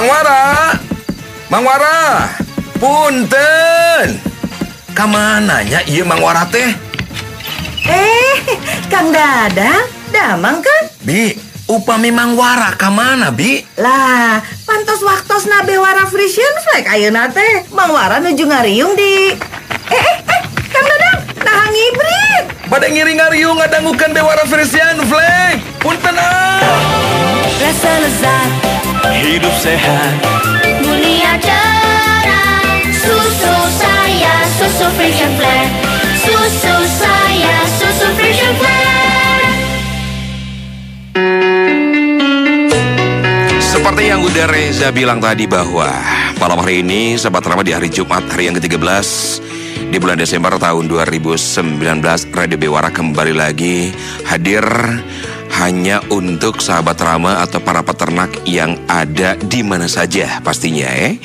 Mang Wara, Mang Wara, punten. Kamananya iya Mang Wara teh? Eh, Kang Dadang, damang kan? Bi, upami Mang Wara kamana, Bi? Lah, pantos waktos nabe wara frisian flag ayeuna teh. Mang Wara nuju ngariung di... Eh, eh, eh, Kang Dadang, nah ngibrit. Pada ngiring ngariung ngadangukeun Bewara Frisian Flag. Punten ah. Rasa lezat Hidup sehat. Dunia cerah Susu saya Susu Frisian Flare Susu saya Susu Frisian Flare Seperti yang udah Reza bilang tadi bahwa malam hari ini sahabat Rama di hari Jumat hari yang ke-13 di bulan Desember tahun 2019 Radio Bewara kembali lagi hadir hanya untuk sahabat Rama atau para peternak yang ada di mana saja pastinya ya.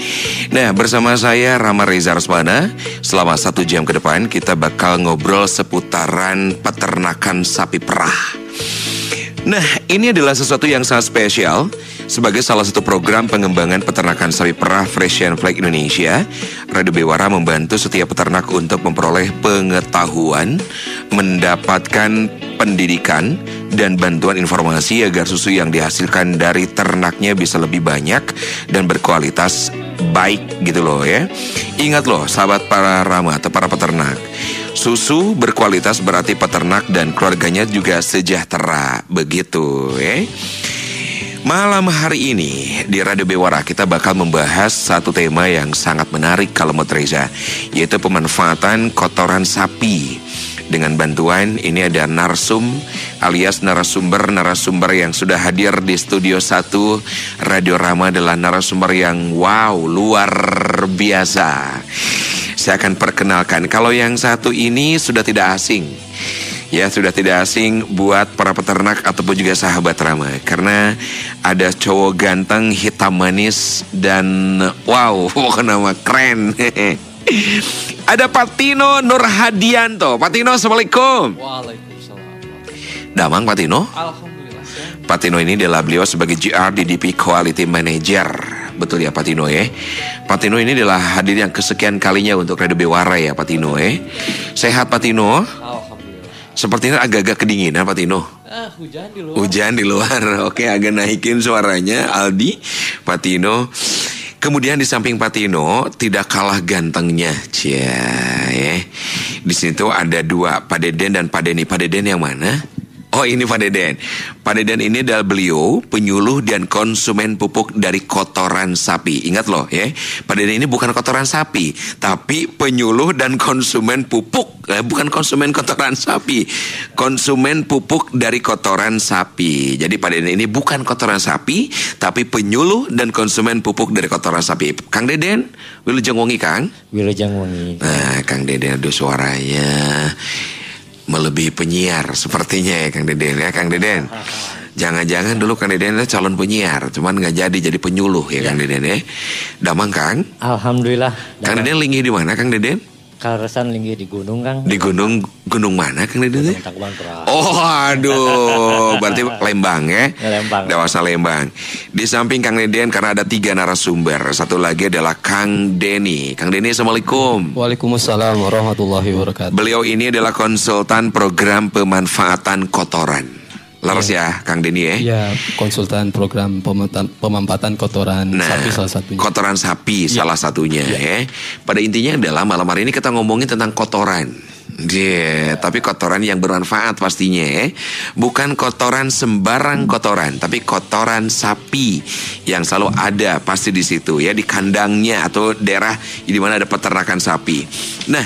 Nah bersama saya Rama Reza Rusmana selama satu jam ke depan kita bakal ngobrol seputaran peternakan sapi perah. Nah, ini adalah sesuatu yang sangat spesial sebagai salah satu program pengembangan peternakan sapi perah Fresian Flag Indonesia. Radio Bewara membantu setiap peternak untuk memperoleh pengetahuan, mendapatkan pendidikan dan bantuan informasi agar susu yang dihasilkan dari ternaknya bisa lebih banyak dan berkualitas baik gitu loh ya. Ingat loh sahabat para rama atau para peternak. Susu berkualitas berarti peternak dan keluarganya juga sejahtera begitu ya. Malam hari ini di Radio Bewara kita bakal membahas satu tema yang sangat menarik kalau menurut Reza yaitu pemanfaatan kotoran sapi. Dengan bantuan ini ada narsum alias narasumber-narasumber yang sudah hadir di studio 1 Radio Rama adalah narasumber yang wow luar biasa. Saya akan perkenalkan kalau yang satu ini sudah tidak asing. Ya sudah tidak asing buat para peternak ataupun juga sahabat Rama Karena ada cowok ganteng, hitam manis dan wow nama keren Ada Patino Nurhadianto Patino Assalamualaikum Waalaikumsalam. Damang Patino Alhamdulillah. sehat. Patino ini adalah beliau sebagai GR di DP Quality Manager. Betul ya Patino ya. Patino ini adalah hadir yang kesekian kalinya untuk Radio Bewara ya Patino ya. Sehat Patino. Alhamdulillah. Sepertinya agak-agak kedinginan Patino. Ah, hujan di luar. Hujan di luar. Oke, agak naikin suaranya Aldi, Patino. Kemudian di samping Patino tidak kalah gantengnya, cia. Ya. Di situ ada dua, Pak Deden dan Pak Deni. Pak Deden yang mana? Oh ini Pak Deden. Pak Deden ini adalah beliau penyuluh dan konsumen pupuk dari kotoran sapi. Ingat loh ya, Pak Deden ini bukan kotoran sapi, tapi penyuluh dan konsumen pupuk. Eh, bukan konsumen kotoran sapi, konsumen pupuk dari kotoran sapi. Jadi Pak Deden ini bukan kotoran sapi, tapi penyuluh dan konsumen pupuk dari kotoran sapi. Kang Deden, wilujeng wongi Kang. Wilujeng Wengi. Nah, Kang Deden aduh suaranya melebihi penyiar sepertinya ya Kang Deden ya Kang Deden. Jangan-jangan dulu Kang Deden itu calon penyiar, cuman nggak jadi jadi penyuluh ya Kang Deden ya. Damang Kang. Alhamdulillah. Kang Deden linggi di mana Kang Deden? Karesan linggi di gunung Kang. Di gunung gunung mana Kang Deden? teh? Tangkuban. Oh aduh, berarti Lembang ya? Ya, Lembang. Dewasa Lembang. Di samping Kang Deden karena ada tiga narasumber. Satu lagi adalah Kang Deni. Kang Deni, Assalamualaikum. Waalaikumsalam warahmatullahi wabarakatuh. Beliau ini adalah konsultan program pemanfaatan kotoran. Laras ya, Kang Deni ya. Ya, konsultan program pemampatan kotoran Nah, sapi salah satunya. kotoran sapi Ya. salah satunya ya. Pada intinya adalah malam hari ini kita ngomongin tentang kotoran. Dia, tapi kotoran yang bermanfaat pastinya ya. Bukan kotoran sembarang kotoran, tapi kotoran sapi yang selalu ada pasti di situ ya di kandangnya atau daerah di mana ada peternakan sapi. Nah,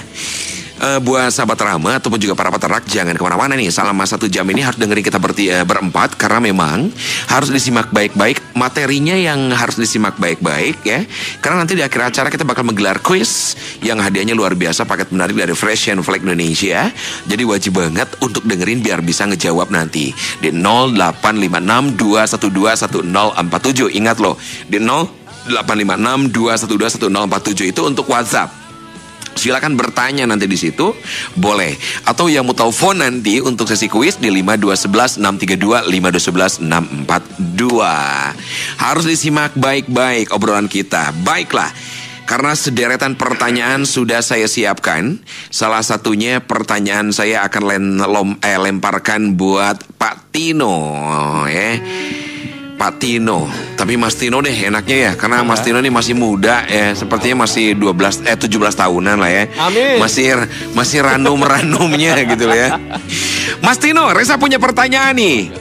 eh, buat sahabat Rama ataupun juga para peternak jangan ke mana-mana nih. Selama satu jam ini harus dengerin kita berti, eh, berempat karena memang harus disimak baik-baik. Materinya yang harus disimak baik-baik ya. Karena nanti di akhir acara kita bakal menggelar quiz yang hadiahnya luar biasa paket menarik dari Fresh and Flag Indonesia. Jadi wajib banget untuk dengerin biar bisa ngejawab nanti. Di 085621211047 ingat loh di 085621211047 itu untuk WhatsApp Silakan bertanya nanti di situ, boleh. Atau yang mau telepon nanti untuk sesi kuis di 5211 632 5211 642. Harus disimak baik-baik obrolan kita. Baiklah. Karena sederetan pertanyaan sudah saya siapkan. Salah satunya pertanyaan saya akan len, lom, eh, lemparkan buat Pak Tino, ya. Pak Tino. Tapi Mas Tino deh enaknya ya, karena Mas Tino ini masih muda ya, sepertinya masih 12 eh 17 tahunan lah ya. Amin. Masih masih ranum-ranumnya gitu ya. Mas Tino, Reza punya pertanyaan nih.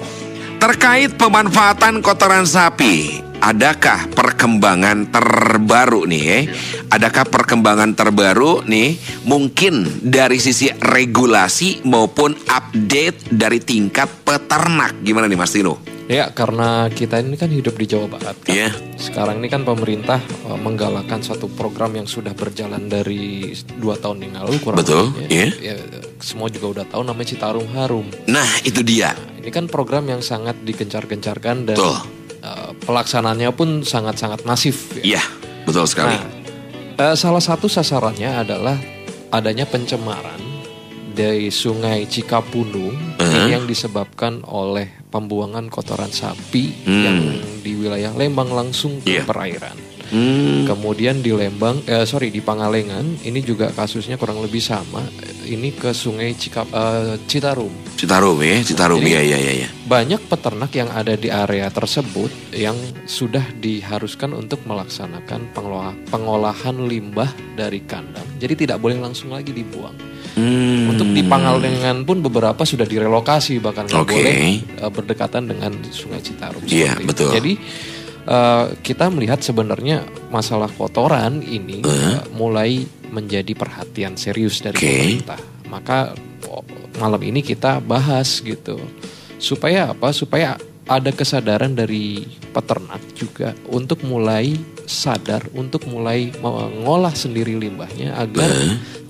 Terkait pemanfaatan kotoran sapi, adakah perkembangan terbaru nih? eh? Adakah perkembangan terbaru nih? Mungkin dari sisi regulasi maupun update dari tingkat peternak. Gimana nih Mas Tino? Ya, karena kita ini kan hidup di Jawa Barat kan. Iya. Sekarang ini kan pemerintah eh, menggalakkan satu program yang sudah berjalan dari dua tahun yang lalu kurang Betul, lebih, iya. ya. Ya, semua juga udah tahu namanya Citarum Harum. Nah, itu dia. Ini kan program yang sangat digencar-gencarkan dan Betul. Eh, pelaksanaannya pun sangat-sangat masif. ya. Iya, betul sekali. Nah, eh, salah satu sasarannya adalah adanya pencemaran dari Sungai Cikapundung Uh-huh. yang disebabkan oleh pembuangan kotoran sapi Hmm. yang di wilayah Lembang langsung ke Iya. perairan. Hmm, Kemudian di Lembang, eh, sorry di Pangalengan ini juga kasusnya kurang lebih sama. Ini ke Sungai Cikap, eh, Citarum. Citarum ya, Citarum Jadi- ya, ya, ya, ya. Banyak peternak yang ada di area tersebut yang sudah diharuskan untuk melaksanakan pengelola- pengolahan limbah dari kandang. Jadi tidak boleh langsung lagi dibuang. Hmm. Untuk di Pangalengan pun beberapa sudah direlokasi bahkan nggak Oke. boleh eh, berdekatan dengan Sungai Citarum. Iya, itu. betul. Jadi eh, kita melihat sebenarnya masalah kotoran ini eh, mulai menjadi perhatian serius dari Oke. pemerintah. Maka malam ini kita bahas gitu. Supaya apa? Supaya ada kesadaran dari peternak juga untuk mulai sadar untuk mulai mengolah sendiri limbahnya agar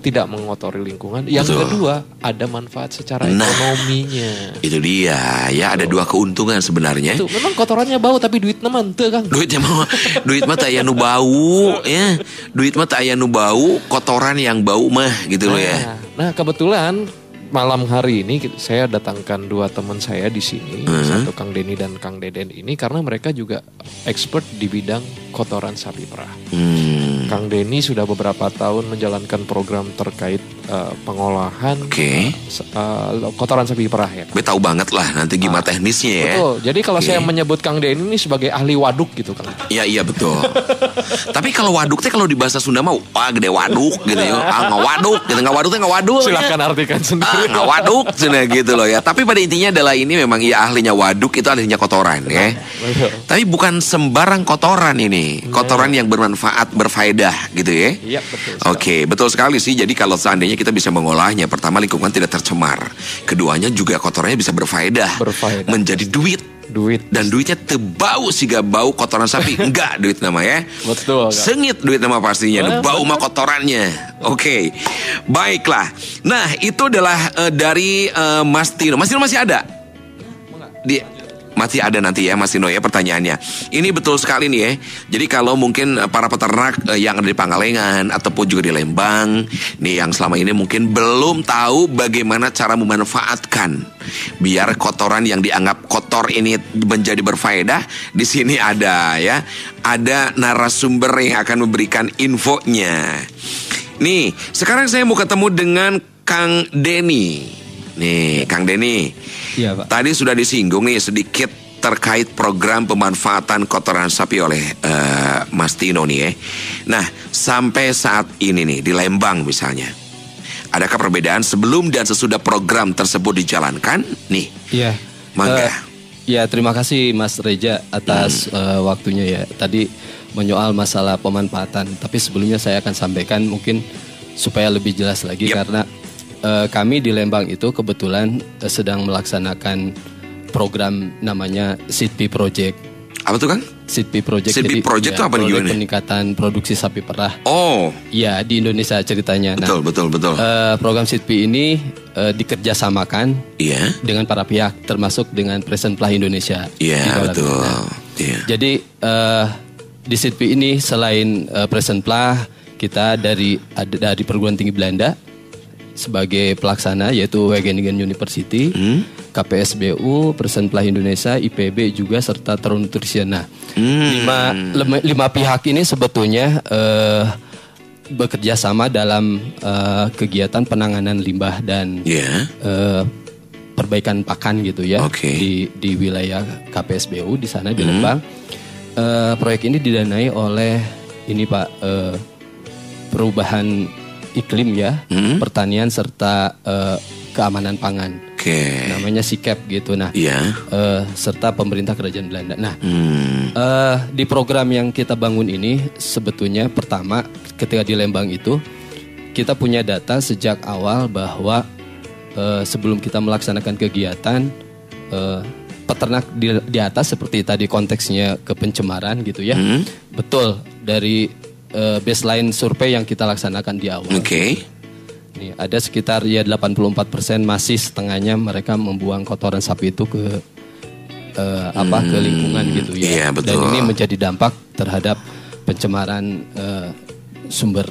tidak mengotori lingkungan. Yang Betul. kedua, ada manfaat secara Nah. ekonominya. Itu dia, ya ada dua keuntungan sebenarnya. Itu memang kotorannya bau tapi duit teman tuh Kang. Duitnya mah duit mah tak aya nu bau ya. Duit mah tak aya nu bau, kotoran yang bau mah gitu loh ya. Nah, nah, kebetulan malam hari ini saya datangkan dua teman saya di sini, Hmm. satu Kang Denny dan Kang Deden ini karena mereka juga expert di bidang kotoran sapi perah. Hmm. Kang Denny sudah beberapa tahun menjalankan program terkait eh, pengolahan Oke. se- eh, kotoran sapi perah ya. Gue tahu banget lah nanti gimana teknisnya ya. Betul. Jadi kalau Oke. saya menyebut Kang Denny ini sebagai ahli waduk gitu Kang. Iya iya betul. Tapi kalau waduk teh kalau di bahasa Sunda mah wah gede waduk gitu ya. Ah nggak waduk gitu nggak waduk teh nggak waduk. Silahkan ya. artikan Ah, sendiri. nggak waduk cina gitu loh ya. Tapi pada intinya adalah ini memang ya ahlinya waduk itu ahlinya kotoran ya. Tapi bukan sembarang kotoran ini, kotoran yang bermanfaat, berfaedah gitu ya. Iya betul. Oke, betul sekali sih. Jadi kalau seandainya kita bisa mengolahnya, pertama lingkungan tidak tercemar, keduanya juga kotorannya bisa berfaedah, Berfaedah. menjadi duit. Duit. Dan duitnya tebau sih gak bau kotoran sapi. Enggak duit nama ya. Betul, Kak. Sengit duit nama pastinya. Bener, Bau mah kotorannya. Oke. Baiklah. Nah itu adalah eh, dari eh, Mas Tino. Mas Tino masih ada? Di, masih ada nanti ya Mas Tino ya pertanyaannya. Ini betul sekali nih ya. Jadi kalau mungkin eh, para peternak eh, yang ada di Pangalengan Ataupun juga di Lembang Nih yang selama ini mungkin belum tahu bagaimana cara memanfaatkan Biar kotoran yang dianggap kotor ini menjadi berfaedah Di sini ada ya. Ada narasumber yang akan memberikan infonya. Nih sekarang saya mau ketemu dengan Kang Denny Nih Kang Denny Iya Pak. Tadi sudah disinggung nih sedikit terkait program pemanfaatan kotoran sapi oleh eh, Mas Tino nih ya. Nah, sampai saat ini nih di Lembang misalnya. Adakah perbedaan sebelum dan sesudah program tersebut dijalankan? Nih, Iya. Mangga. Eh, ya terima kasih Mas Reja atas eh, waktunya ya. Tadi menyoal masalah pemanfaatan. Tapi sebelumnya saya akan sampaikan mungkin supaya lebih jelas lagi Yep. karena eh, kami di Lembang itu kebetulan eh, sedang melaksanakan program namanya SIDPI Project. apa tuh Kang? SIDPI Project. SIDPI Project itu apa nih, gimana? peningkatan produksi sapi perah. Oh, Ya di Indonesia ceritanya. Nah, betul betul betul. eh, program SIDPI ini eh, dikerjasamakan Iya. dengan para pihak termasuk dengan Present Plah Indonesia. Iya, dalamnya. betul. Nah, Iya. Jadi eh, di SIDPI ini selain eh, Present Plah kita dari ada dari perguruan tinggi Belanda sebagai pelaksana yaitu Wageningen University, Hmm? KPSBU, Persenplah Indonesia, IPB juga serta Terun Nutrition. Nah, lima, lima lima pihak ini sebetulnya eh, bekerja sama dalam eh, kegiatan penanganan limbah dan Ya. eh, perbaikan pakan gitu ya Oke. di di wilayah KPSBU di sana di Lembang. Eh, proyek ini didanai oleh ini Pak eh, perubahan iklim ya, Hmm. pertanian serta eh, keamanan pangan. Oke. Namanya SIKEP gitu. Nah, Iya. eh, serta pemerintah kerajaan Belanda. Nah, Hmm. Eh, di program yang kita bangun ini sebetulnya pertama ketika di Lembang itu kita punya data sejak awal bahwa eh, sebelum kita melaksanakan kegiatan eh, peternak di, di atas seperti tadi konteksnya ke pencemaran gitu ya Hmm. betul dari eh, baseline survei yang kita laksanakan di awal Oke. Nih, ada sekitar ya 84% masih setengahnya mereka membuang kotoran sapi itu ke eh, apa ke lingkungan gitu ya. iya, betul. Dan ini menjadi dampak terhadap pencemaran eh, sumber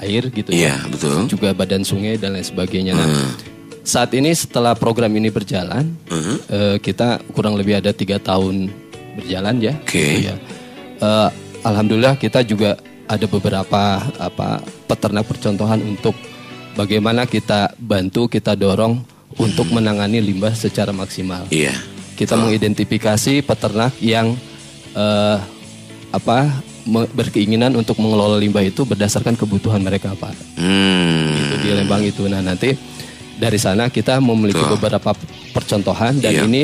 air gitu Iya, ya. betul. Juga badan sungai dan lain sebagainya. Nah, saat ini setelah program ini berjalan, Hmm. eh, kita kurang lebih ada tiga tahun berjalan ya. Oke. gitu ya. Eh, Alhamdulillah kita juga ada beberapa apa peternak percontohan untuk bagaimana kita bantu kita dorong untuk menangani limbah secara maksimal. Iya. Kita mengidentifikasi peternak yang eh, apa berkeinginan untuk mengelola limbah itu berdasarkan kebutuhan mereka Pak Hmm. itu di Lembang itu. Nah nanti dari sana kita memiliki Betul. beberapa percontohan dan Iya. ini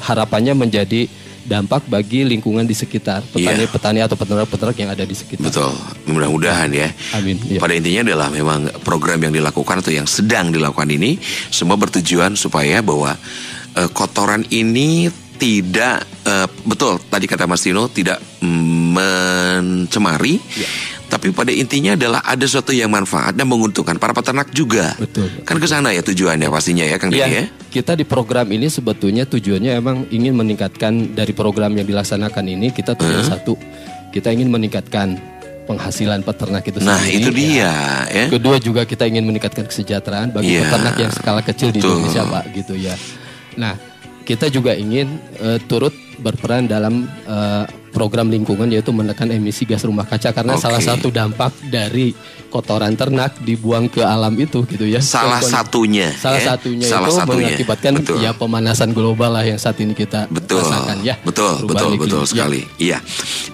harapannya menjadi dampak bagi lingkungan di sekitar Iya. petani-petani atau peternak-peternak yang ada di sekitar. Betul, mudah-mudahan ya. Amin. Iya. Pada intinya adalah memang program yang dilakukan atau yang sedang dilakukan ini semua bertujuan supaya bahwa eh, kotoran ini tidak eh, betul tadi kata Mas Tino tidak mencemari, Iya. Tapi pada intinya adalah ada sesuatu yang manfaat dan menguntungkan para peternak juga. Betul. Kan ke sana ya tujuannya pastinya ya Kang ya. Iya, kita di program ini sebetulnya tujuannya emang ingin meningkatkan dari program yang dilaksanakan ini kita tujuan satu, kita ingin meningkatkan penghasilan peternak itu Nah, sendiri. itu dia ya. Kedua juga kita ingin meningkatkan kesejahteraan bagi Iya. peternak yang skala kecil di Betul. Indonesia, Pak, gitu ya. Nah, kita juga ingin eh, turut berperan dalam eh, program lingkungan yaitu menekan emisi gas rumah kaca karena Oke. salah satu dampak dari kotoran ternak dibuang ke alam itu gitu ya. Salah Kon- satunya, Salah ya. satunya Salah itu satunya. mengakibatkan Betul. ya pemanasan global lah yang saat ini kita Betul, rasakan ya. betul, betul, betul Ya. sekali. Iya.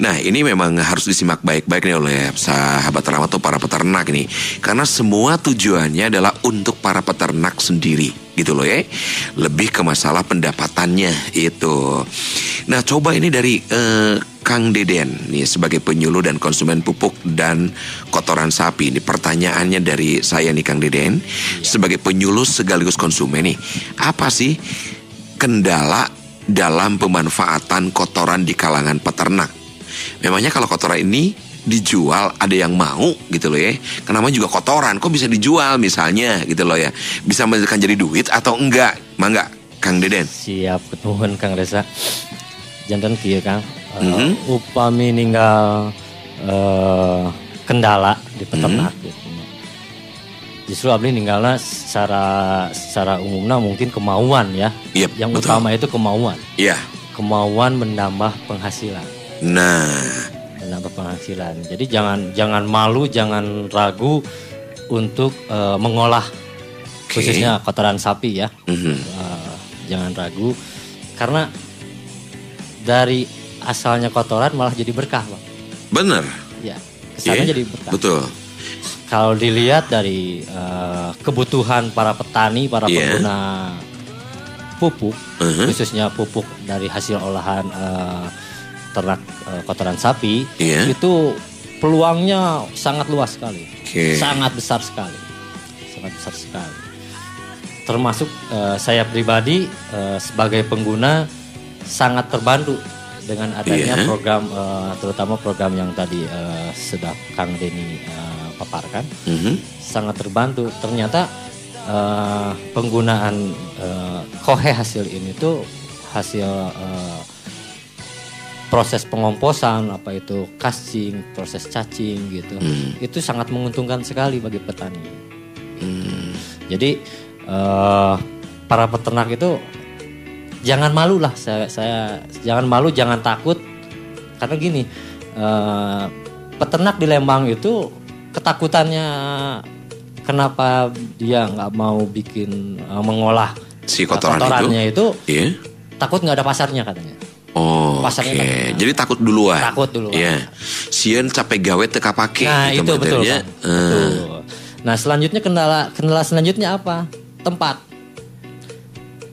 Nah, ini memang harus disimak baik-baik nih oleh sahabat ternak atau para peternak ini, karena semua tujuannya adalah untuk para peternak sendiri, gitu loh ya. Lebih ke masalah pendapatannya itu. Nah, coba ini dari eh, Kang Deden nih sebagai penyuluh dan konsumen pupuk dan kotoran sapi. Ini pertanyaannya dari saya nih Kang Deden sebagai penyuluh sekaligus konsumen nih. Apa sih kendala dalam pemanfaatan kotoran di kalangan peternak. Memangnya kalau kotoran ini dijual ada yang mau gitu loh ya. Kenapa juga kotoran kok bisa dijual misalnya gitu loh ya. Bisa menghasilkan jadi duit atau enggak? Mangga Kang Deden. Siap ketuhun Kang Reza. Jantan kieu Kang. Eh, Mhm. upami ninggal eh, kendala di peternak Mhm. gitu. Justru abdi ninggalnya secara secara umumnya mungkin kemauan ya. Yep, Yang betul. utama itu kemauan. Iya. Kemauan menambah penghasilan. Nah, menambah penghasilan. Jadi jangan jangan malu, jangan ragu untuk eh, mengolah Oke. khususnya kotoran sapi ya. mhm. Eh, jangan ragu karena dari asalnya kotoran malah jadi berkah, Bang. bener. Ya, kesannya Iya, jadi berkah. Betul. Kalau dilihat dari eh, kebutuhan para petani, para Iya. pengguna pupuk, Mhm. khususnya pupuk dari hasil olahan eh, ternak eh, kotoran sapi, Iya. itu peluangnya sangat luas sekali, Oke. sangat besar sekali, sangat besar sekali. Termasuk eh, saya pribadi eh, sebagai pengguna sangat terbantu dengan adanya Iya. program, eh, terutama program yang tadi eh, sudah Kang Denny eh, paparkan Mhm. sangat terbantu. Ternyata eh, penggunaan eh, kohe hasil ini tuh hasil eh, proses pengomposan apa itu casting, proses cacing gitu. Itu sangat menguntungkan sekali bagi petani. Jadi eh, para peternak itu jangan malu lah saya, saya jangan malu jangan takut karena gini eh, peternak di Lembang itu ketakutannya kenapa dia nggak mau bikin eh, mengolah Si kotoran kotorannya itu, Iya. takut nggak ada pasarnya katanya. Oh, oke. Pasarnya takut. Jadi takut duluan. Takut duluan. Iya. Sieun capek gawe teka pake. Nah gitu itu betul. Kang. Eh, Betul. Nah selanjutnya kendala kendala selanjutnya apa? Tempat.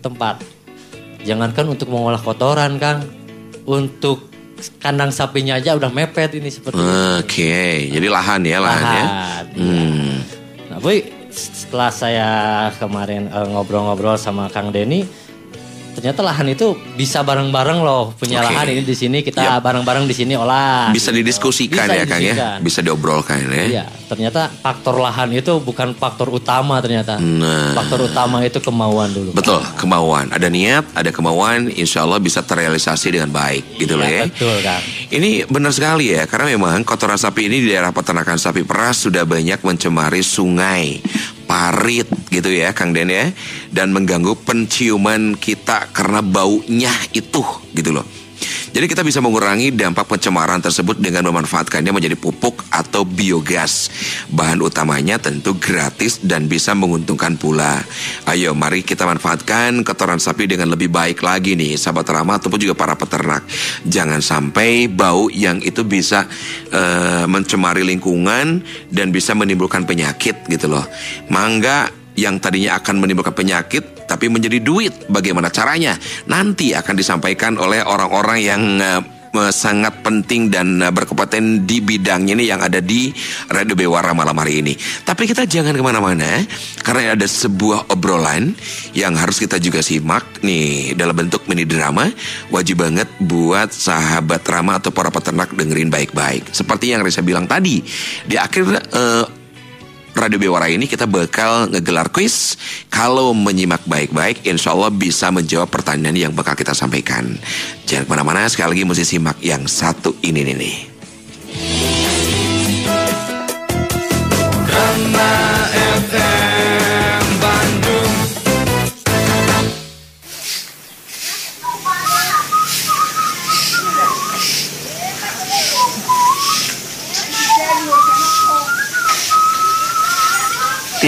Tempat. Jangankan untuk mengolah kotoran, Kang. Untuk kandang sapinya aja udah mepet ini seperti ini. Oke, jadi lahan ya lahan, ya. Lahan, iya. Hmm. Nah, Boy, setelah saya kemarin eh, ngobrol-ngobrol sama Kang Denny, ternyata lahan itu bisa bareng-bareng loh punya Oke. lahan ini di sini kita bareng-bareng di sini olah. Bisa gitu. didiskusikan Bisa ya Kang ya. Bisa diobrolkan ya. Iya, ternyata faktor lahan itu bukan faktor utama ternyata. Nah. Faktor utama itu kemauan dulu. Betul, kemauan. Ada niat, ada kemauan, insya Allah bisa terrealisasi dengan baik gitu loh Iya, ya. betul, Kang. Ini benar sekali ya, karena memang kotoran sapi ini di daerah peternakan sapi peras sudah banyak mencemari sungai, parit gitu ya Kang Den ya. Dan mengganggu penciuman kita karena baunya itu gitu loh. Jadi kita bisa mengurangi dampak pencemaran tersebut dengan memanfaatkannya menjadi pupuk atau biogas. Bahan utamanya tentu gratis dan bisa menguntungkan pula. Ayo mari kita manfaatkan kotoran sapi dengan lebih baik lagi nih sahabat ramah ataupun juga para peternak. Jangan sampai bau yang itu bisa eh, mencemari lingkungan dan bisa menimbulkan penyakit gitu loh. Mangga yang tadinya akan menimbulkan penyakit tapi menjadi duit. Bagaimana caranya? Nanti akan disampaikan oleh orang-orang yang eh, eh, sangat penting dan eh, berkompeten di bidangnya ini yang ada di Radio Bewara malam hari ini. Tapi kita jangan ke mana-mana karena ada sebuah obrolan yang harus kita juga simak nih dalam bentuk mini drama. Wajib banget buat sahabat Rama atau para peternak dengerin baik-baik. Seperti yang Risa bilang tadi di akhir eh, Radio Bewara ini kita bakal ngegelar quiz. Kalau menyimak baik-baik, insya Allah bisa menjawab pertanyaan yang bakal kita sampaikan. Jangan ke mana-mana, sekali lagi mesti simak yang satu ini nih. nih.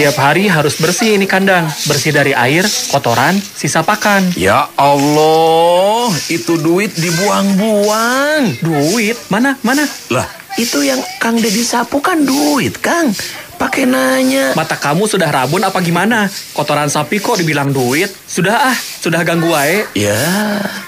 Tiap hari harus bersih ini kandang. Bersih dari air, kotoran, sisa pakan. Ya Allah, itu duit dibuang-buang. Duit? Mana? Mana? Lah, itu yang Kang Deddy sapu kan duit, Kang. Pakai nanya. Mata kamu sudah rabun apa gimana? Kotoran sapi kok dibilang duit? Sudah ah, sudah ganggu wae. Ya,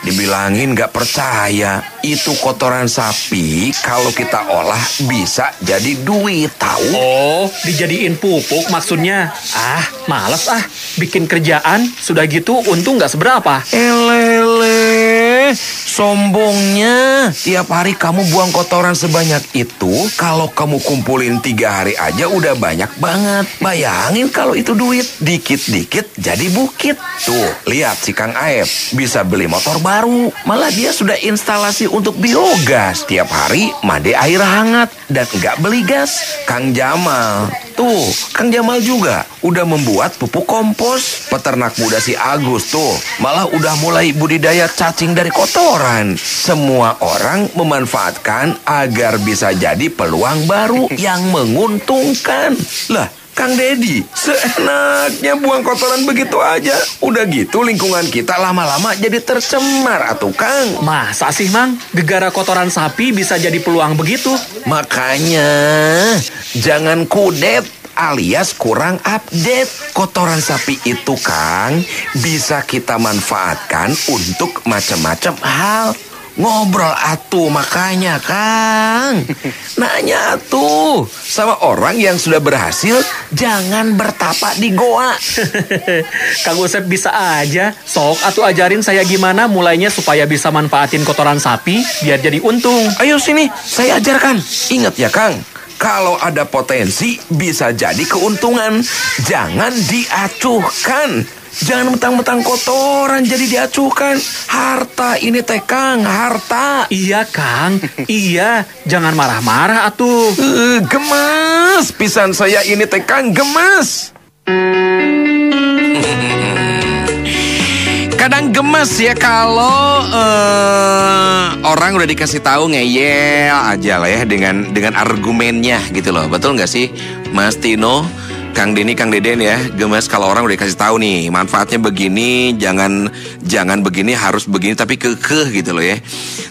dibilangin nggak percaya. Itu kotoran sapi kalau kita olah bisa jadi duit, tahu? Oh, dijadiin pupuk maksudnya. Ah, males ah. Bikin kerjaan, sudah gitu untung nggak seberapa. Elele, sombongnya. Tiap hari kamu buang kotoran sebanyak itu, kalau kamu kumpulin tiga hari aja udah banyak banget. Bayangin kalau itu duit, dikit-dikit jadi bukit. Tuh, lihat si Kang Aep, bisa beli motor baru. Malah dia sudah instalasi untuk biogas. Tiap hari mandi air hangat dan nggak beli gas. Kang Jamal, tuh, Kang Jamal juga udah membuat pupuk kompos. Peternak muda si Agus tuh malah udah mulai budidaya cacing dari kotoran. Semua orang memanfaatkan agar bisa jadi peluang baru yang menguntungkan. Lah, Kang Dedi, seenaknya buang kotoran begitu aja. Udah gitu lingkungan kita lama-lama jadi tercemar atuh Kang. Masa sih, Mang? Gegara kotoran sapi bisa jadi peluang begitu? Makanya jangan kudet alias kurang update. Kotoran sapi itu Kang bisa kita manfaatkan untuk macam-macam hal. Ngobrol atuh makanya Kang Nanya atuh Sama orang yang sudah berhasil Jangan bertapak di goa Kang Usep bisa aja. Sok atau ajarin saya gimana mulainya supaya bisa manfaatin kotoran sapi biar jadi untung. Ayo sini, saya ajarkan. Ingat ya, Kang. Kalau ada potensi, bisa jadi keuntungan. Jangan diacuhkan. Jangan mentang-mentang kotoran jadi diacukan. Harta ini teh Kang, harta. Iya, Kang. iya, jangan marah-marah atuh. Eh, gemes pisan saya ini teh Kang, gemes. Kadang gemes ya kalau eh, orang udah dikasih tahu ngeyel aja lah ya dengan dengan argumennya gitu loh. Betul nggak sih, Mas Tino? Kang Denny, Kang Deden ya, gemes kalau orang udah dikasih tahu nih manfaatnya begini, jangan jangan begini, harus begini, tapi kekeh gitu loh ya.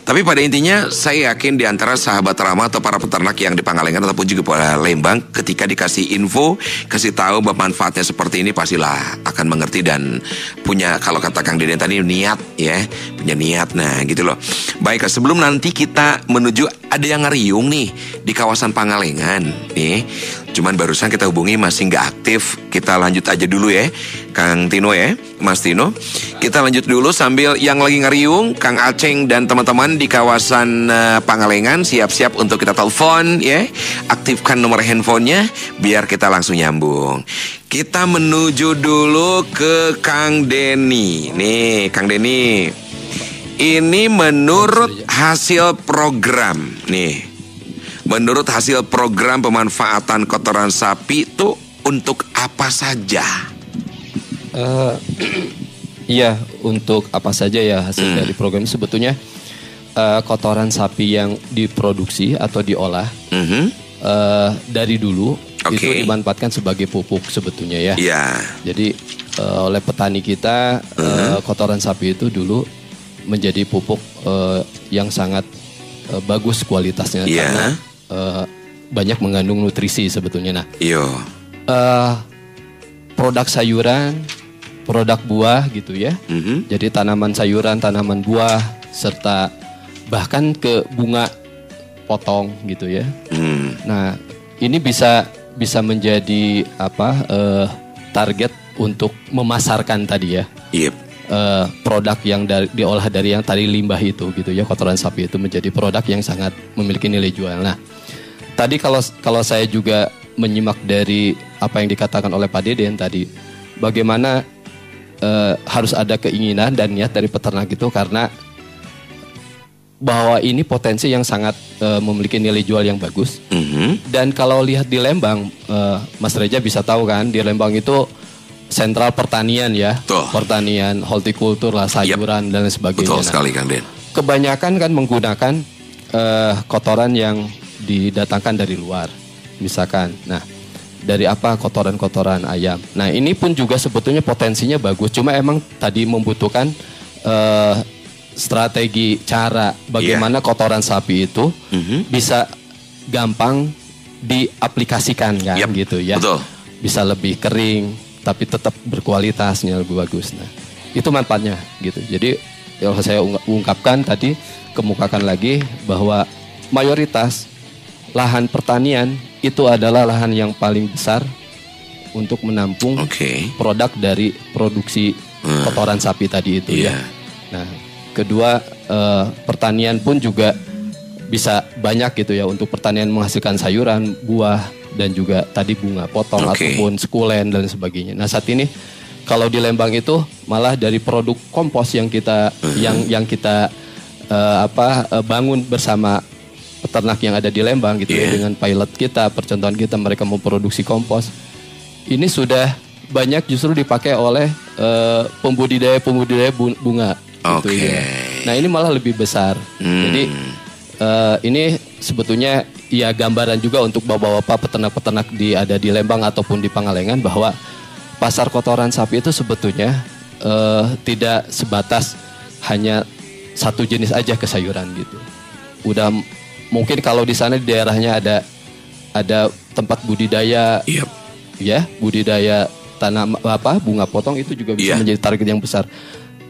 Tapi pada intinya saya yakin di antara sahabat ramah atau para peternak yang di Pangalengan ataupun juga pada Lembang, ketika dikasih info, kasih tahu bahwa manfaatnya seperti ini pastilah akan mengerti dan punya kalau kata Kang Deden tadi niat ya, punya niat. Nah gitu loh. Baik, sebelum nanti kita menuju ada yang ngeriung nih di kawasan Pangalengan nih. Cuman barusan kita hubungi masih nggak aktif. Kita lanjut aja dulu ya, Kang Tino ya, Mas Tino. Kita lanjut dulu sambil yang lagi ngeriung, Kang Aceng dan teman-teman di kawasan eh, Pangalengan siap-siap untuk kita telepon ya. Aktifkan nomor handphonenya biar kita langsung nyambung. Kita menuju dulu ke Kang Denny. Nih, Kang Denny. Ini menurut hasil program nih. Menurut hasil program pemanfaatan kotoran sapi itu untuk apa saja? Eh, iya, untuk apa saja ya hasil Hmm. dari program ini sebetulnya eh, kotoran sapi yang diproduksi atau diolah Mhm. eh, dari dulu Oke. itu dimanfaatkan sebagai pupuk sebetulnya ya. Iya. Jadi eh, oleh petani kita eh, kotoran sapi itu dulu menjadi pupuk eh, yang sangat eh, bagus kualitasnya Iya. karena eh, banyak mengandung nutrisi sebetulnya. Nah, Yo. eh, produk sayuran, produk buah gitu ya. Mhm. Jadi tanaman sayuran, tanaman buah serta bahkan ke bunga potong gitu ya. Hmm. Nah, ini bisa bisa menjadi apa eh, target untuk memasarkan tadi ya Yep. Eh, produk yang dari, diolah dari yang tadi limbah itu gitu ya kotoran sapi itu menjadi produk yang sangat memiliki nilai jual. Nah, tadi kalau kalau saya juga menyimak dari apa yang dikatakan oleh Pak Deden tadi, bagaimana eh, harus ada keinginan dan niat dari peternak itu karena bahwa ini potensi yang sangat eh, memiliki nilai jual yang bagus. Mhm. Dan kalau lihat di Lembang, eh, Mas Reja bisa tahu kan, di Lembang itu sentral pertanian ya, Tuh. pertanian, hortikultur lah, sayuran dan lain sebagainya. Betul Nah, sekali Kang Den. kebanyakan kan menggunakan eh, kotoran yang didatangkan dari luar, misalkan. Nah, dari apa kotoran-kotoran ayam. Nah, ini pun juga sebetulnya potensinya bagus. Cuma emang tadi membutuhkan eh, strategi cara bagaimana kotoran sapi itu Mhm. bisa gampang diaplikasikan kan Yap, gitu ya. betul. Bisa lebih kering tapi tetap berkualitasnya lebih bagus. Nah, itu manfaatnya gitu. Jadi yang saya ung- ungkapkan tadi kemukakan lagi bahwa mayoritas lahan pertanian itu adalah lahan yang paling besar untuk menampung Oke. produk dari produksi Hmm. kotoran sapi tadi itu Iya. ya. Nah, kedua eh, pertanian pun juga bisa banyak gitu ya untuk pertanian menghasilkan sayuran, buah dan juga tadi bunga potong Oke. ataupun sekulen dan sebagainya. Nah, saat ini kalau di Lembang itu malah dari produk kompos yang kita Hmm. yang yang kita eh, apa eh, bangun bersama peternak yang ada di Lembang gitu ya Iya. dengan pilot kita, percontohan kita mereka memproduksi kompos. Ini sudah banyak justru dipakai oleh eh, pembudidaya-pembudidaya bu- bunga. gitu Oke. ya. Nah ini malah lebih besar. Hmm. Jadi eh, ini sebetulnya ya gambaran juga untuk bapak-bapak peternak-peternak di ada di Lembang ataupun di Pangalengan bahwa pasar kotoran sapi itu sebetulnya eh, tidak sebatas hanya satu jenis aja ke sayuran gitu. Udah mungkin kalau di sana di daerahnya ada ada tempat budidaya Yep. ya budidaya tanam apa bunga potong itu juga bisa Iya. menjadi target yang besar.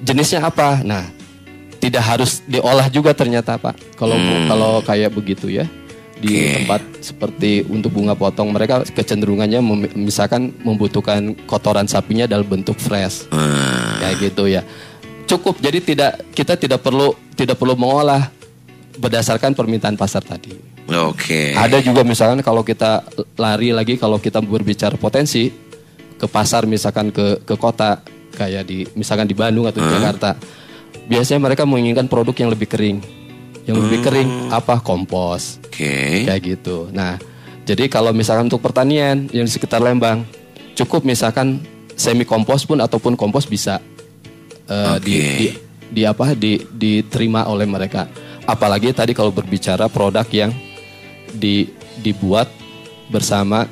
Jenisnya apa? Nah, tidak harus diolah juga ternyata Pak. Kalau Hmm. kalau kayak begitu ya di Oke. tempat seperti untuk bunga potong mereka kecenderungannya mem- misalkan membutuhkan kotoran sapinya dalam bentuk fresh Hmm. kayak gitu ya. Cukup jadi tidak kita tidak perlu tidak perlu mengolah berdasarkan permintaan pasar tadi. Oke. Ada juga misalkan kalau kita lari lagi kalau kita berbicara potensi ke pasar misalkan ke ke kota kayak di misalkan di Bandung atau di Jakarta biasanya mereka menginginkan produk yang lebih kering. Yang lebih kering apa? Kompos. Oke. kayak gitu. Nah jadi kalau misalkan untuk pertanian yang di sekitar Lembang cukup misalkan semi kompos pun ataupun kompos bisa eh, di, Oke. di di apa? Di diterima oleh mereka. Apalagi tadi kalau berbicara produk yang di dibuat bersama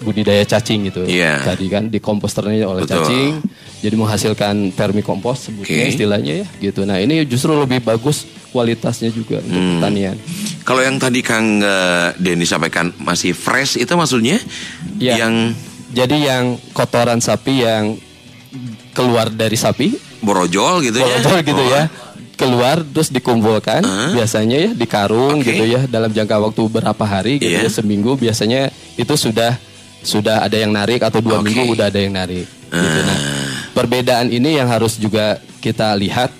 budidaya cacing gitu Iya. tadi kan di komposternya oleh Betul. cacing jadi menghasilkan vermikompos sebutnya Oke. istilahnya ya gitu nah ini justru lebih bagus kualitasnya juga untuk Hmm. pertanian Kalau yang tadi Kang eh, Denny sampaikan masih fresh itu maksudnya Iya. yang jadi yang kotoran sapi yang keluar dari sapi borojol gitu ya. Bolotol gitu Oh. ya keluar terus dikumpulkan Hah? biasanya ya di karung Oke. gitu ya dalam jangka waktu berapa hari gitu Iya. ya seminggu biasanya itu sudah sudah ada yang narik atau dua Oke. minggu udah ada yang narik gitu. Ah. nah perbedaan ini yang harus juga kita lihat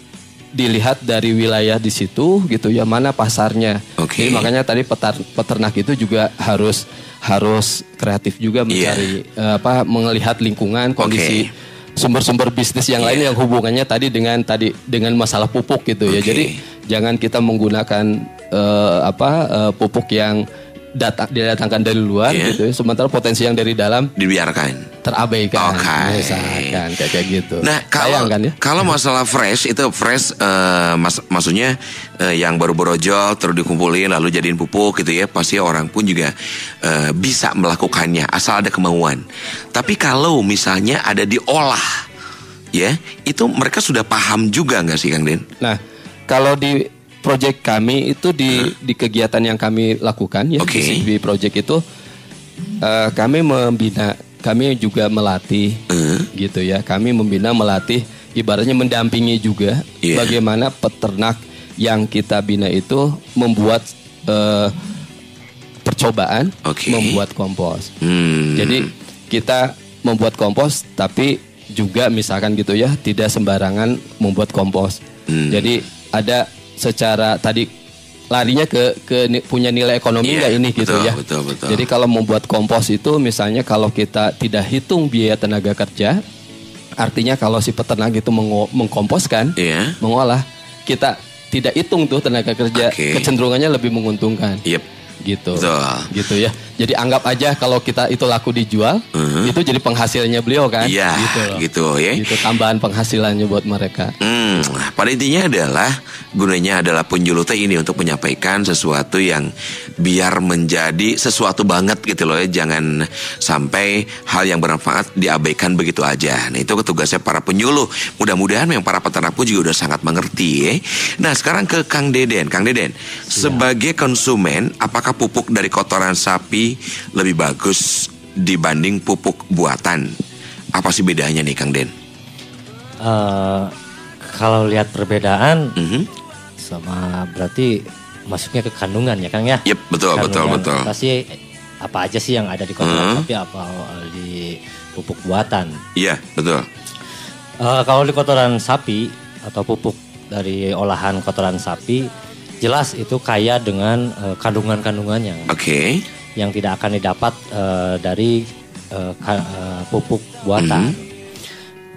dilihat dari wilayah di situ gitu ya mana pasarnya Oke. Jadi makanya tadi petar- peternak itu juga harus harus kreatif juga mencari eh, apa melihat lingkungan kondisi Oke. sumber-sumber bisnis yang lain yang hubungannya tadi dengan tadi dengan masalah pupuk gitu ya. Oke. Jadi jangan kita menggunakan eh, apa eh, pupuk yang datang didatangkan dari luar Iya. gitu ya. Sementara potensi yang dari dalam Dibiarkan. terabaikan. Oke. Misalkan kayak kayak gitu. Nah, kalau Sayang kan ya. kalau masalah fresh itu fresh eh, mas, maksudnya eh, yang baru borojol terus dikumpulin lalu jadiin pupuk gitu ya. Pasti orang pun juga eh, bisa melakukannya asal ada kemauan. Tapi kalau misalnya ada diolah ya, itu mereka sudah paham juga nggak sih Kang Den? Nah, kalau di proyek kami itu di di kegiatan yang kami lakukan ya Oke. di CB project itu eh, kami membina, kami juga melatih Eh, gitu ya. Kami membina melatih ibaratnya mendampingi juga Iya. bagaimana peternak yang kita bina itu membuat eh, percobaan Oke. membuat kompos. hmm, Jadi kita membuat kompos tapi juga misalkan gitu ya tidak sembarangan membuat kompos. Hmm. Jadi ada secara tadi larinya ke ke punya nilai ekonomi nggak ini gitu betul, ya. betul, betul. Jadi kalau membuat kompos itu misalnya kalau kita tidak hitung biaya tenaga kerja artinya kalau si peternak itu mengo- mengkomposkan, Iya. mengolah kita tidak hitung tuh tenaga kerja Oke. kecenderungannya lebih menguntungkan Yep. Gitu Betul. gitu ya jadi anggap aja kalau kita itu laku dijual Mhm. itu jadi penghasilannya beliau kan Iya, gitu loh. gitu ya. Gitu, tambahan penghasilannya buat mereka Hmm, pada intinya adalah gunanya adalah penjulu teh ini untuk menyampaikan sesuatu yang biar menjadi sesuatu banget gitu loh ya. Jangan sampai hal yang bermanfaat diabaikan begitu aja. Nah itu tugasnya para penyuluh. Mudah-mudahan yang para peternak pun juga udah sangat mengerti ya. Nah sekarang ke Kang Deden. Kang Deden, sebagai konsumen apakah pupuk dari kotoran sapi lebih bagus dibanding pupuk buatan? Apa sih bedanya nih Kang Den? Eh, kalau lihat perbedaan Mhm. sama berarti masuknya ke kandungan ya Kang ya. Yep, betul, betul, Kandungan betul. Pasti apa aja sih yang ada di kotoran Hmm. sapi apa di pupuk buatan. Iya, betul. Eh, kalau di kotoran sapi atau pupuk dari olahan kotoran sapi jelas itu kaya dengan eh, kandungan-kandungannya Oke. yang tidak akan didapat eh, dari ka- eh, pupuk buatan. Mhm.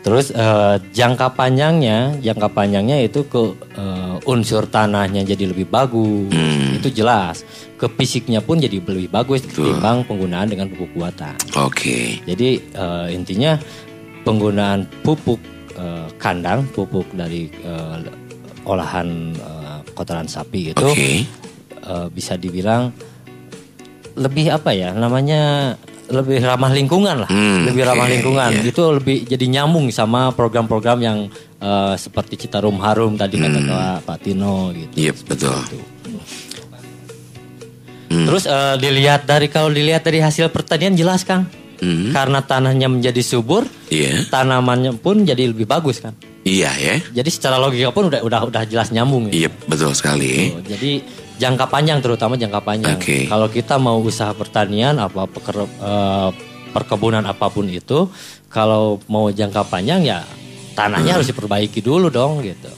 Terus eh, jangka panjangnya, jangka panjangnya itu ke eh, unsur tanahnya jadi lebih bagus, Hmm. itu jelas. Ke fisiknya pun jadi lebih bagus Betul. ketimbang penggunaan dengan pupuk buatan. Oke. Jadi eh, intinya penggunaan pupuk eh, kandang, pupuk dari eh, olahan eh, kotoran sapi itu Oke. eh, bisa dibilang lebih apa ya namanya lebih ramah lingkungan lah, Hmm, lebih ramah lingkungan. iya. Itu lebih jadi nyambung sama program-program yang eh, seperti Citarum Harum tadi kata Hmm. Pak- Pak Tino gitu. Yep, betul. Hmm. Terus eh, dilihat dari kalau dilihat dari hasil pertanian jelas Kang. Hmm. Karena tanahnya menjadi subur, Iya. tanamannya pun jadi lebih bagus kan. Iya ya. Jadi secara logika pun udah udah udah jelas nyambung. ya. Iya, betul sekali. Tuh, Jadi jangka panjang terutama jangka panjang. Oke. Kalau kita mau usaha pertanian apa peker- eh, perkebunan apa pun itu, kalau mau jangka panjang ya tanahnya harus diperbaiki dulu dong gitu.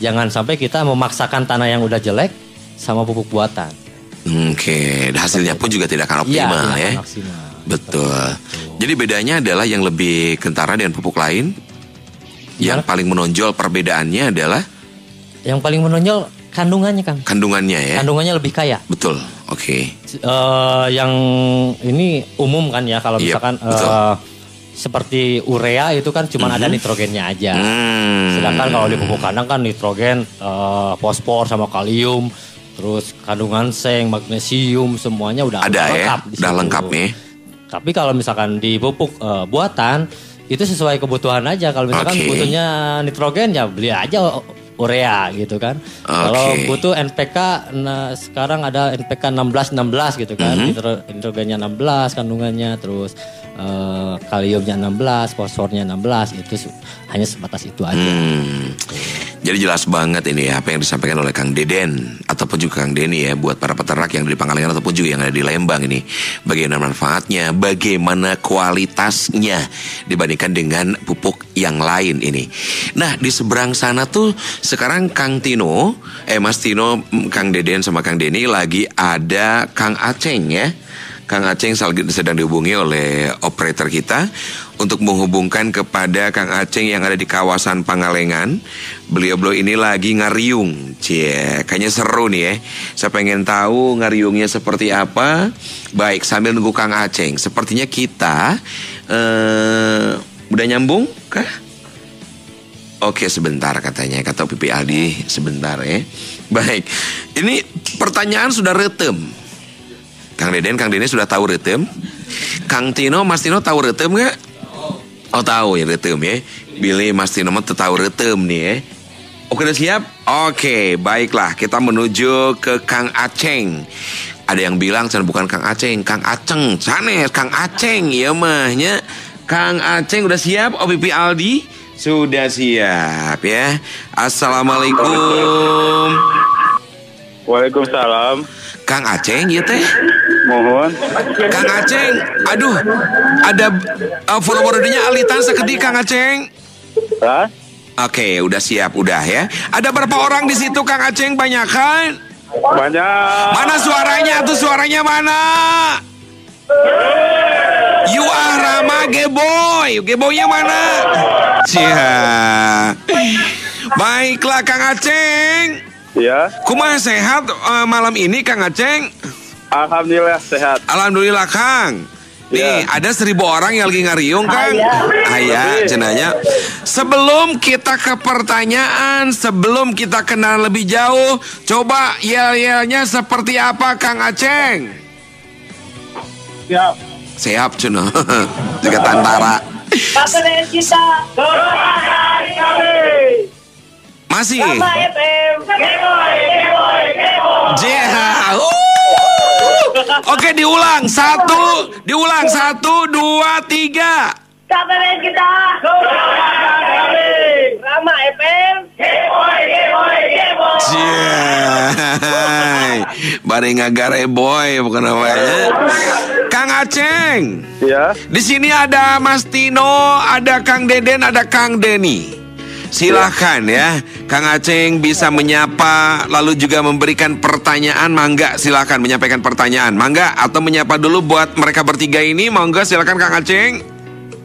Jangan sampai kita memaksakan tanah yang udah jelek sama pupuk buatan. Oke, dan hasilnya pun juga tidak akan Iya, optimal tidak ya. maksimal. Betul. Jadi bedanya adalah yang lebih kentara dengan pupuk lain Yang paling menonjol perbedaannya adalah Yang paling menonjol kandungannya Kang. kandungannya ya. Kandungannya lebih kaya. Betul. Oke. Eh, yang ini umum kan ya kalau Iya, misalkan betul. eh, seperti urea itu kan cuma ada nitrogennya aja. Hmm. Sedangkan kalau di pupuk kandang kan nitrogen, eh, fosfor sama kalium, terus kandungan seng, magnesium semuanya udah Ada ya, lengkap di udah lengkap ya. Tapi kalau misalkan di pupuk eh, buatan itu sesuai kebutuhan aja. Kalau misalkan Oke. butuhnya nitrogen ya beli aja urea gitu kan. Kalau butuh NPK nah, sekarang ada NPK 16 16 gitu kan. Mhm. Nitro- nitrogennya 16 kandungannya terus eh, kaliumnya 16, fosfornya 16 itu hanya sebatas itu aja. Hmm. Jadi jelas banget ini ya apa yang disampaikan oleh Kang Deden ataupun juga Kang Denny ya buat para peternak yang di Pangalengan ataupun juga yang ada di Lembang ini. Bagaimana manfaatnya, bagaimana kualitasnya dibandingkan dengan pupuk yang lain ini. Nah, di seberang sana tuh sekarang Kang Tino, eh Mas Tino, mm, Kang Deden sama Kang Denny lagi ada Kang Aceng ya. Kang Aceng sedang dihubungi oleh operator kita untuk menghubungkan kepada Kang Aceng yang ada di kawasan Pangalengan. Beliau-beliau ini lagi ngariung. Cie, kayaknya seru nih ya. Saya pengen tahu ngariungnya seperti apa. Baik, sambil nunggu Kang Aceng. Sepertinya kita eh udah nyambung kah? Oke sebentar katanya kata Pipi Aldi sebentar ya. Baik, ini pertanyaan sudah retem. Kang Deden, Kang Deden sudah tahu retem. Kang Tino, Mas Tino tahu retem nggak? Oh tahu ya retem ya. Billy, Mas Tino mah tahu retem nih ya. Oke udah siap? Oke, baiklah kita menuju ke Kang Aceng. Ada yang bilang saya bukan Kang Aceng, Kang Aceng, sanes Kang Aceng ya mahnya. Kang Aceng udah siap? OPP Aldi sudah siap ya. Assalamualaikum. Waalaikumsalam. Kang Aceng ya teh. Mohon. Kang Aceng, aduh, ada uh, foto-fotonya alitan sekedi Kang Aceng. Hah? Oke, udah siap, udah ya. Ada berapa orang di situ Kang Aceng? Banyak kan? Banyak. Mana suaranya tuh? Suaranya mana? You are Rama Geboy. Geboynya mana? Cia. Baiklah Kang Aceng. Ya. Kumaha sehat eh, malam ini Kang Aceng? Alhamdulillah sehat. Alhamdulillah Kang. Nih Ya. ada seribu orang yang lagi ngariung Kang. Ayah cenanya. Sebelum kita ke pertanyaan, sebelum kita kenal lebih jauh, coba yel-yelnya seperti apa Kang Aceng? Siap. Siap cuna. Juga tantara. Kita kami Masih. Sama FM Jeha. Uh. Oke diulang satu, diulang satu, dua, tiga. Pasangan kita Rama FM Ciai. Bari ngagare boy bukan namanya. Kang Aceng. Ya. Di sini ada Mas Tino, ada Kang Deden, ada Kang Denny. Silahkan ya, Kang Aceng bisa menyapa lalu juga memberikan pertanyaan. Mangga silahkan menyampaikan pertanyaan. Mangga atau menyapa dulu buat mereka bertiga ini. Mangga silahkan Kang Aceng.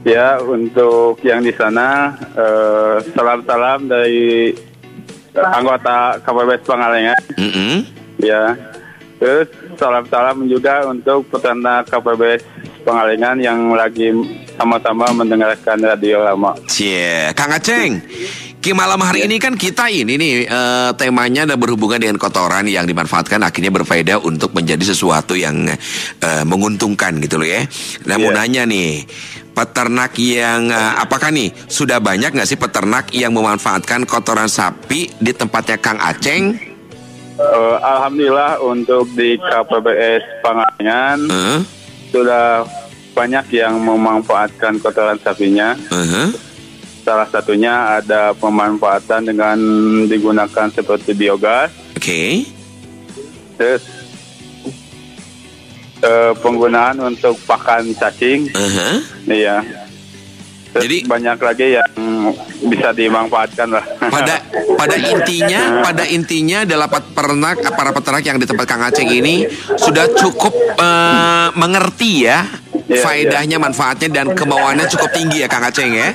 Ya, untuk yang di sana eh, salam-salam dari anggota KPBS Pangalengan. Mm-mm. Ya. Terus salam-salam juga untuk peternak KPBS Pangalengan yang lagi sama-sama mendengarkan radio lama. Cie, Kang Aceng. Ki malam hari ini kan kita ini nih eh, temanya ada berhubungan dengan kotoran yang dimanfaatkan akhirnya berfaedah untuk menjadi sesuatu yang eh, menguntungkan gitu loh ya. Nah mau Iya. nanya nih, peternak yang eh, apakah nih sudah banyak nggak sih peternak yang memanfaatkan kotoran sapi di tempatnya Kang Aceng? Eh, Alhamdulillah untuk di KPBS Pangalengan Eh, sudah banyak yang memanfaatkan kotoran sapinya. eh, Salah satunya ada pemanfaatan dengan digunakan seperti biogas, Oke. terus eh, penggunaan untuk pakan cacing, eh. iya. Jadi- banyak lagi yang bisa dimanfaatkan lah. pada pada intinya pada intinya adalah pet- peternak para peternak yang di tempat Kang Aceng ini sudah cukup eh, mengerti ya Iya, faedahnya, manfaatnya dan kemauannya cukup tinggi ya Kang Aceng ya.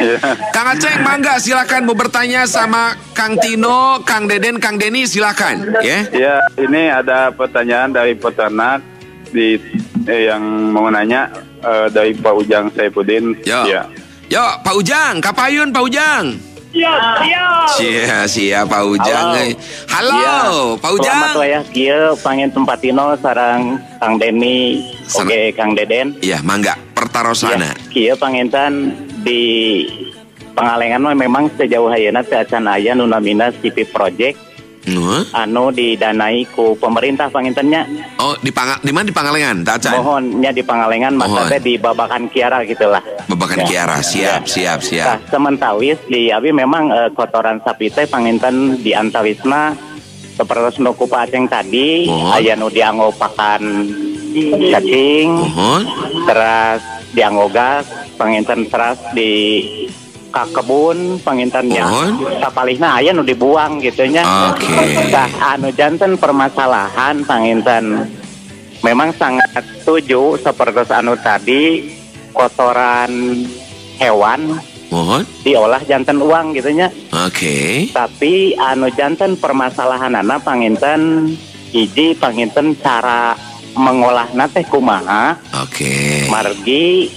Iya. Kang Aceng, mangga silakan mau bertanya sama Kang Tino, Kang Deden, Kang Deni silakan ya. Ya, ini ada pertanyaan dari peternak di eh, yang mau nanya eh, dari Pak Ujang Saipudin. Yo. Ya. Yo, Pak Ujang, Kapayun Pak Ujang. Siap, siap. Sia, sia Pak Ujang. Halo. eh. Halo, Iya. Pak Ujang. Selamat wayah kieu pangen tempatino sarang Kang Deni oke Kang Deden. Iya, mangga pertarosana. Kieu pangentan di Pangalengan mah memang sejauh ayeuna teu acan aya nu namina CP project Nuh. anu didanai ku pemerintah pangentannya. Oh, di pang di mana di Pangalengan? Tak Acan? Mohonnya di Pangalengan maksudnya di Babakan Kiara gitulah. Babakan Ya. Kiara, siap, siap, Nah, siap. sementawis di abi memang eh, kotoran sapi teh panginten di antawisna seperti nu ku Aceng tadi Mohon. aya nu dianggo pakan cacing Mohon. teras dianggo gas panginten teras di ka kebun pangintennya Mohon. sapalihna aya nu dibuang gitu nya Oke. Nah, anu janten permasalahan panginten memang sangat setuju seperti anu tadi kotoran hewan Mohon. diolah jantan uang gitu nya Oke. tapi anu jantan permasalahan anak panginten hiji panginten cara mengolah teh kumaha Oke. margi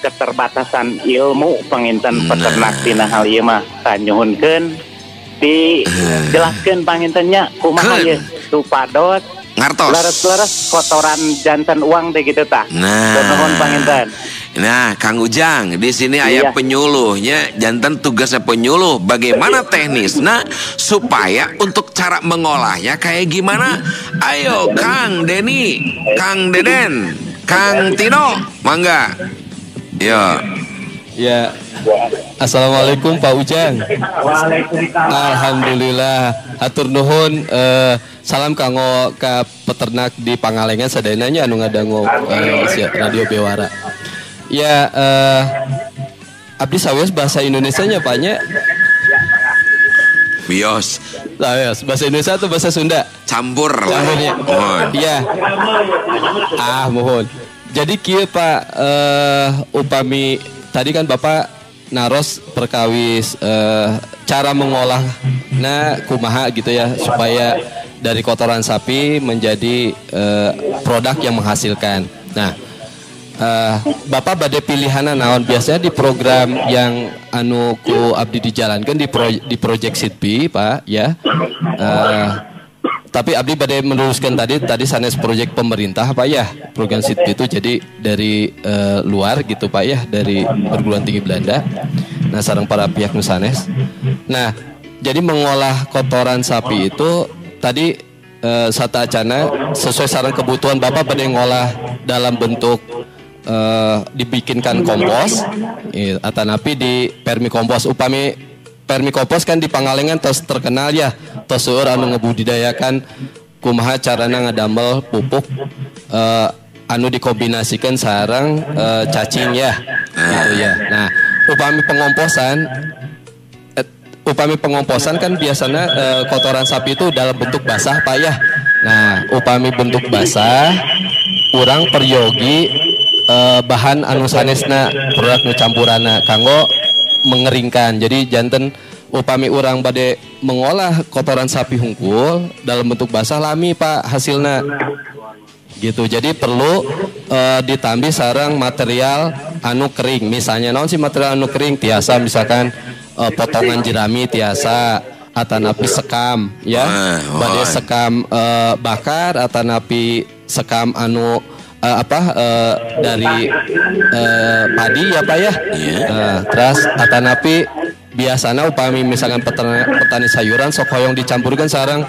keterbatasan ilmu panginten Nah. peternak tina hal ieu mah tanyuhunkeun dijelaskeun pangintennya kumaha ye supados Ngartos. leres-leres kotoran jantan uang teh gitu tah Nah. nuhun panginten Nah, Kang Ujang, di sini ayah Iya. penyuluhnya, jantan tugasnya penyuluh. Bagaimana teknisnya supaya untuk cara mengolahnya kayak gimana? Ayo, Kang Deni, Kang Deden, Kang Tino, mangga. Yo, Ya. Assalamualaikum Pak Ujang. Alhamdulillah. Atur nuhun eh, salam kanggo ka peternak di Pangalengan sadananya anu ngadangu eh, sia- radio Bewara. Ya eh Abdi sawes bahasa Indonesia-nya Pak nya. bios, bahasa Indonesia atau bahasa Sunda? campur lah. Campur ya. Mohon. Iya. Ah, mohon. Jadi kieu Pak eh upami tadi kan Bapak naros perkawis eh, cara mengolah nah kumaha gitu ya supaya dari kotoran sapi menjadi eh, produk yang menghasilkan. Nah, eh, Bapak badai pilihan naon biasanya di program yang anu ku abdi dijalankan di pro, di Project Sitpi, Pak, ya. Eh, tapi Abdi badai meluruskan tadi tadi sanes proyek pemerintah Pak ya? Program SITP itu jadi dari eh, luar gitu Pak ya? Dari perguruan tinggi Belanda. Nah sarang para pihak nusanes nah jadi mengolah kotoran sapi itu tadi eh, sata acana sesuai sarang kebutuhan Bapak badai ngolah dalam bentuk eh, dibikinkan kompos Iya, atanapi di permikompos upami permikompos kan di Pangalengan tos terkenal ya. Tos seueur anu ngebudidayakan kumaha carana ngadamel pupuk eh, anu dikombinasikan sarang eh, cacing ya. Gitu ya. Nah upami pengomposan eh, upami pengomposan kan biasanya eh, kotoran sapi itu dalam bentuk basah pak ya. Nah upami bentuk basah kurang peryogi eh, bahan anu sanesna produk nu campurana kanggo mengeringkan. Jadi jantan upami orang bade mengolah kotoran sapi hungkul dalam bentuk basah lami pak hasilnya. Gitu. Jadi perlu eh, ditambah sarang material anu kering. Misalnya non si material anu kering? Tiasa misalkan eh, potongan jerami tiasa atanapi sekam ya. Wah, badai sekam eh, bakar atanapi sekam anu eh, apa eh, dari eh, padi ya pak ya Iya. Nah, terus atanapi biasanya upami misalkan petani, petani sayuran sok hoyong dicampurkan sarang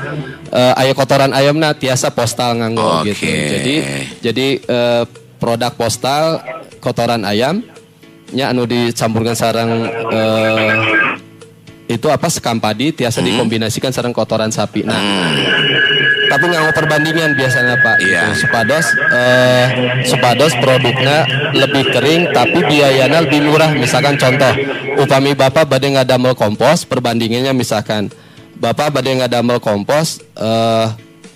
eh, aya kotoran ayamna tiasa postal nganggo Oke. gitu. Jadi jadi eh, produk postal kotoran ayam nya anu dicampurkan sarang eh, itu apa sekam padi tiasa dikombinasikan sarang kotoran sapi. Nah, tapi nggak perbandingan biasanya pak Iya. Gitu. supados eh, supados produknya lebih kering tapi biayanya lebih murah misalkan contoh upami bapak badai nggak damel kompos perbandingannya misalkan bapak badai nggak damel kompos eh,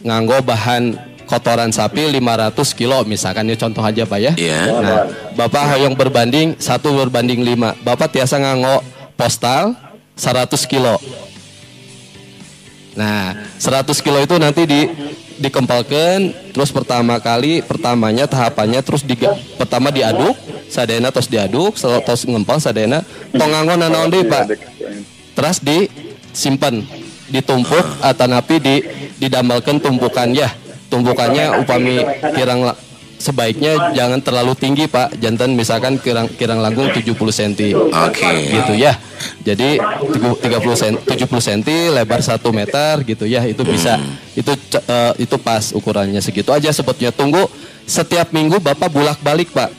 nganggo bahan kotoran sapi 500 kilo misalkan ya contoh aja Pak ya. Iya. Nah, Bapak hoyong berbanding satu berbanding lima. Bapak tiasa nganggo postal 100 kilo. Nah, 100 kilo itu nanti di dikempalkan terus pertama kali pertamanya tahapannya terus di pertama diaduk sadena terus diaduk sel- terus ngempal sadena tong nganggo nanaon deui Pak. Terus disimpan ditumpuk atau napi di didambalkan tumpukan ya. Tumpukannya upami kirang sebaiknya jangan terlalu tinggi Pak. Jantan misalkan kirang kirang langkung 70 cm Oke. gitu ya. Jadi 30 cm 70 cm lebar 1 meter gitu ya. Itu bisa itu ce- eh, itu pas ukurannya. Segitu aja sebetulnya tunggu setiap minggu Bapak bulak-balik Pak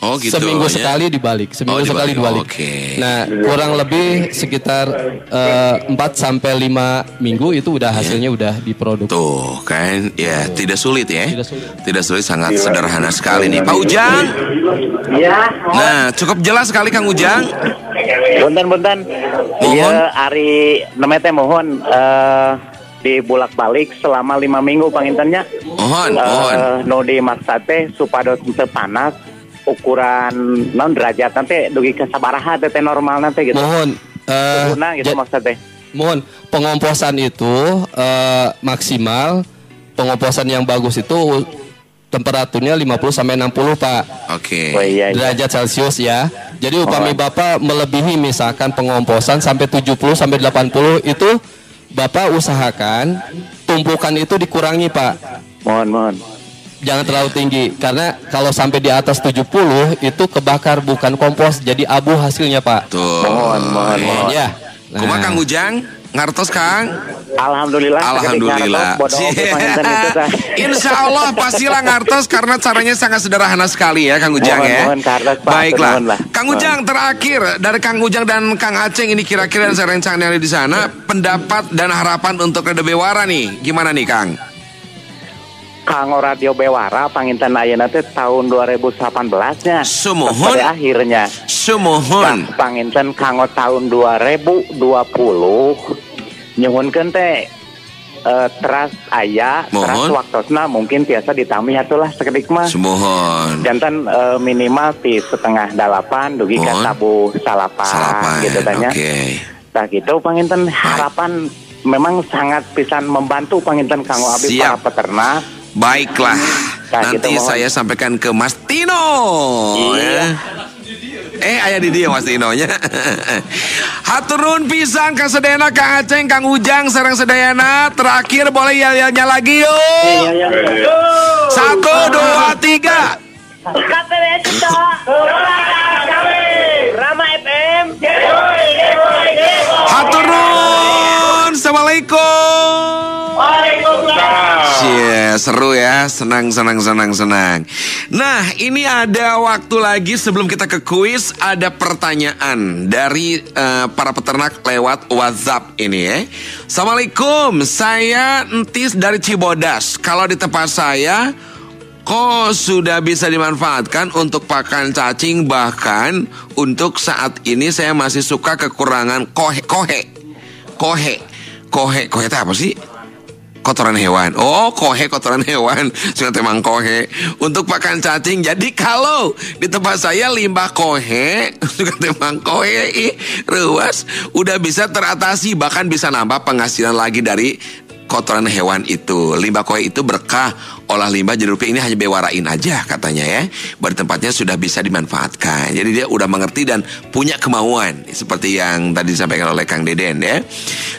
Oh gitu. seminggu ya. sekali dibalik, seminggu Oh, sekali dibalik. Oke. Nah, kurang lebih sekitar eh, 4 sampai 5 minggu itu udah hasilnya udah diproduksi. Tuh kan, ya tidak sulit ya. Tidak sulit. Tidak sulit, sangat sederhana sekali nih. Pak Ujang. Ya, Nah, cukup jelas sekali Kang Ujang. Bunten-bunten. Mohon. Iya, Ari Nemete mohon eh dibulak balik selama lima minggu pangintennya. Mohon, Eh, mohon. no dimaksa teh supados panas ukuran non derajat nanti dugi ke sabaraha teh teh normal nanti gitu. Mohon eh, Guna gitu ja- maksud teh. mohon pengomposan itu eh, maksimal pengomposan yang bagus itu temperaturnya 50 sampai 60 Pak. Oke. Oh iya, iya. derajat Celcius ya. Jadi upami Bapak melebihi misalkan pengomposan sampai 70 sampai 80 itu Bapak usahakan tumpukan itu dikurangi, Pak. Mohon, mohon. Jangan terlalu tinggi karena kalau sampai di atas 70 itu kebakar bukan kompos jadi abu hasilnya, Pak. Tuh. Mohon, mohon, mohon. Ya. Kumaha Kang Ujang? Ngartos Kang? Alhamdulillah. Alhamdulillah. Itu teh. Insya Allah pastilah ngartos karena caranya sangat sederhana sekali ya Kang Ujang Mohon, ya. mohon, Pak. Baiklah. Mohon lah. Kang Ujang terakhir dari Kang Ujang dan Kang Aceng ini kira-kira dan saya rencana yang ada di sana pendapat dan harapan untuk Radio Bewara nih gimana nih Kang? Kanggo Radio Bewara panginten ayeuna teh tahun 2018-nya. Sumohon. Pada akhirnya. Sumohon. Nah, panginten kanggo tahun 2020 nyuhunkeun teh eh, teras aya, teras Mohon. waktosna mungkin biasa ditami atulah sekedik mah. Sumohon. Jantan eh, minimal di setengah dalapan dugi ka Mohon. tabu salapan, Salapan. gitu tanya. Oke. Nah gitu panginten harapan memang sangat bisa membantu panginten kanggo abdi para peternak. Baiklah. Nah, Nanti gitu, mohon. saya sampaikan ke Mas Tino ya. Eh ayah di dia Mas Tino nya. Haturun pisan Kang Sedena, Kang Aceng, Kang Ujang, sareng sedayana. Terakhir boleh yel-yelnya lagi yuk. Satu, dua, tiga. Seru ya, senang, senang, senang, senang. Nah, ini ada waktu lagi sebelum kita ke kuis, ada pertanyaan dari eh, para peternak lewat WhatsApp ini ya. Assalamualaikum, saya Entis dari Cibodas. Kalau di tempat saya, kok sudah bisa dimanfaatkan untuk pakan cacing bahkan untuk saat ini saya masih suka kekurangan kohe kohe kohe kohe kohe itu apa sih kotoran hewan. Oh, kohe kotoran hewan. Sudah temang kohe untuk pakan cacing. Jadi kalau di tempat saya limbah kohe, suka temang kohe, ih, ruas, udah bisa teratasi bahkan bisa nambah penghasilan lagi dari kotoran hewan itu. Limbah kohe itu berkah olah limbah rupiah ini hanya bewarain aja katanya ya. Baru tempatnya sudah bisa dimanfaatkan. Jadi dia udah mengerti dan punya kemauan seperti yang tadi disampaikan oleh Kang Deden ya.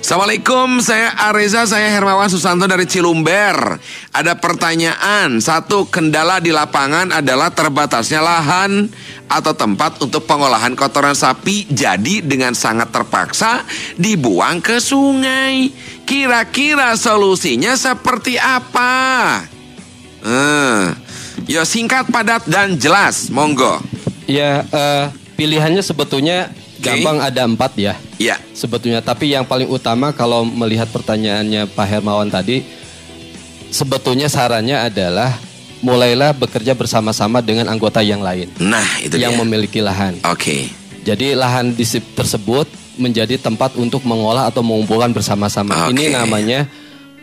Assalamualaikum, saya Areza, saya Hermawan Susanto dari Cilumber. Ada pertanyaan, satu kendala di lapangan adalah terbatasnya lahan atau tempat untuk pengolahan kotoran sapi jadi dengan sangat terpaksa dibuang ke sungai. Kira-kira solusinya seperti apa? Hmm. Yo singkat, padat dan jelas, monggo. Ya, eh, pilihannya sebetulnya gampang ada empat ya. Ya. Sebetulnya, tapi yang paling utama kalau melihat pertanyaannya Pak Hermawan tadi, sebetulnya sarannya adalah mulailah bekerja bersama-sama dengan anggota yang lain Nah, itu yang dia. memiliki lahan. Oke. Jadi lahan di sip tersebut menjadi tempat untuk mengolah atau mengumpulkan bersama-sama. Oke. Ini namanya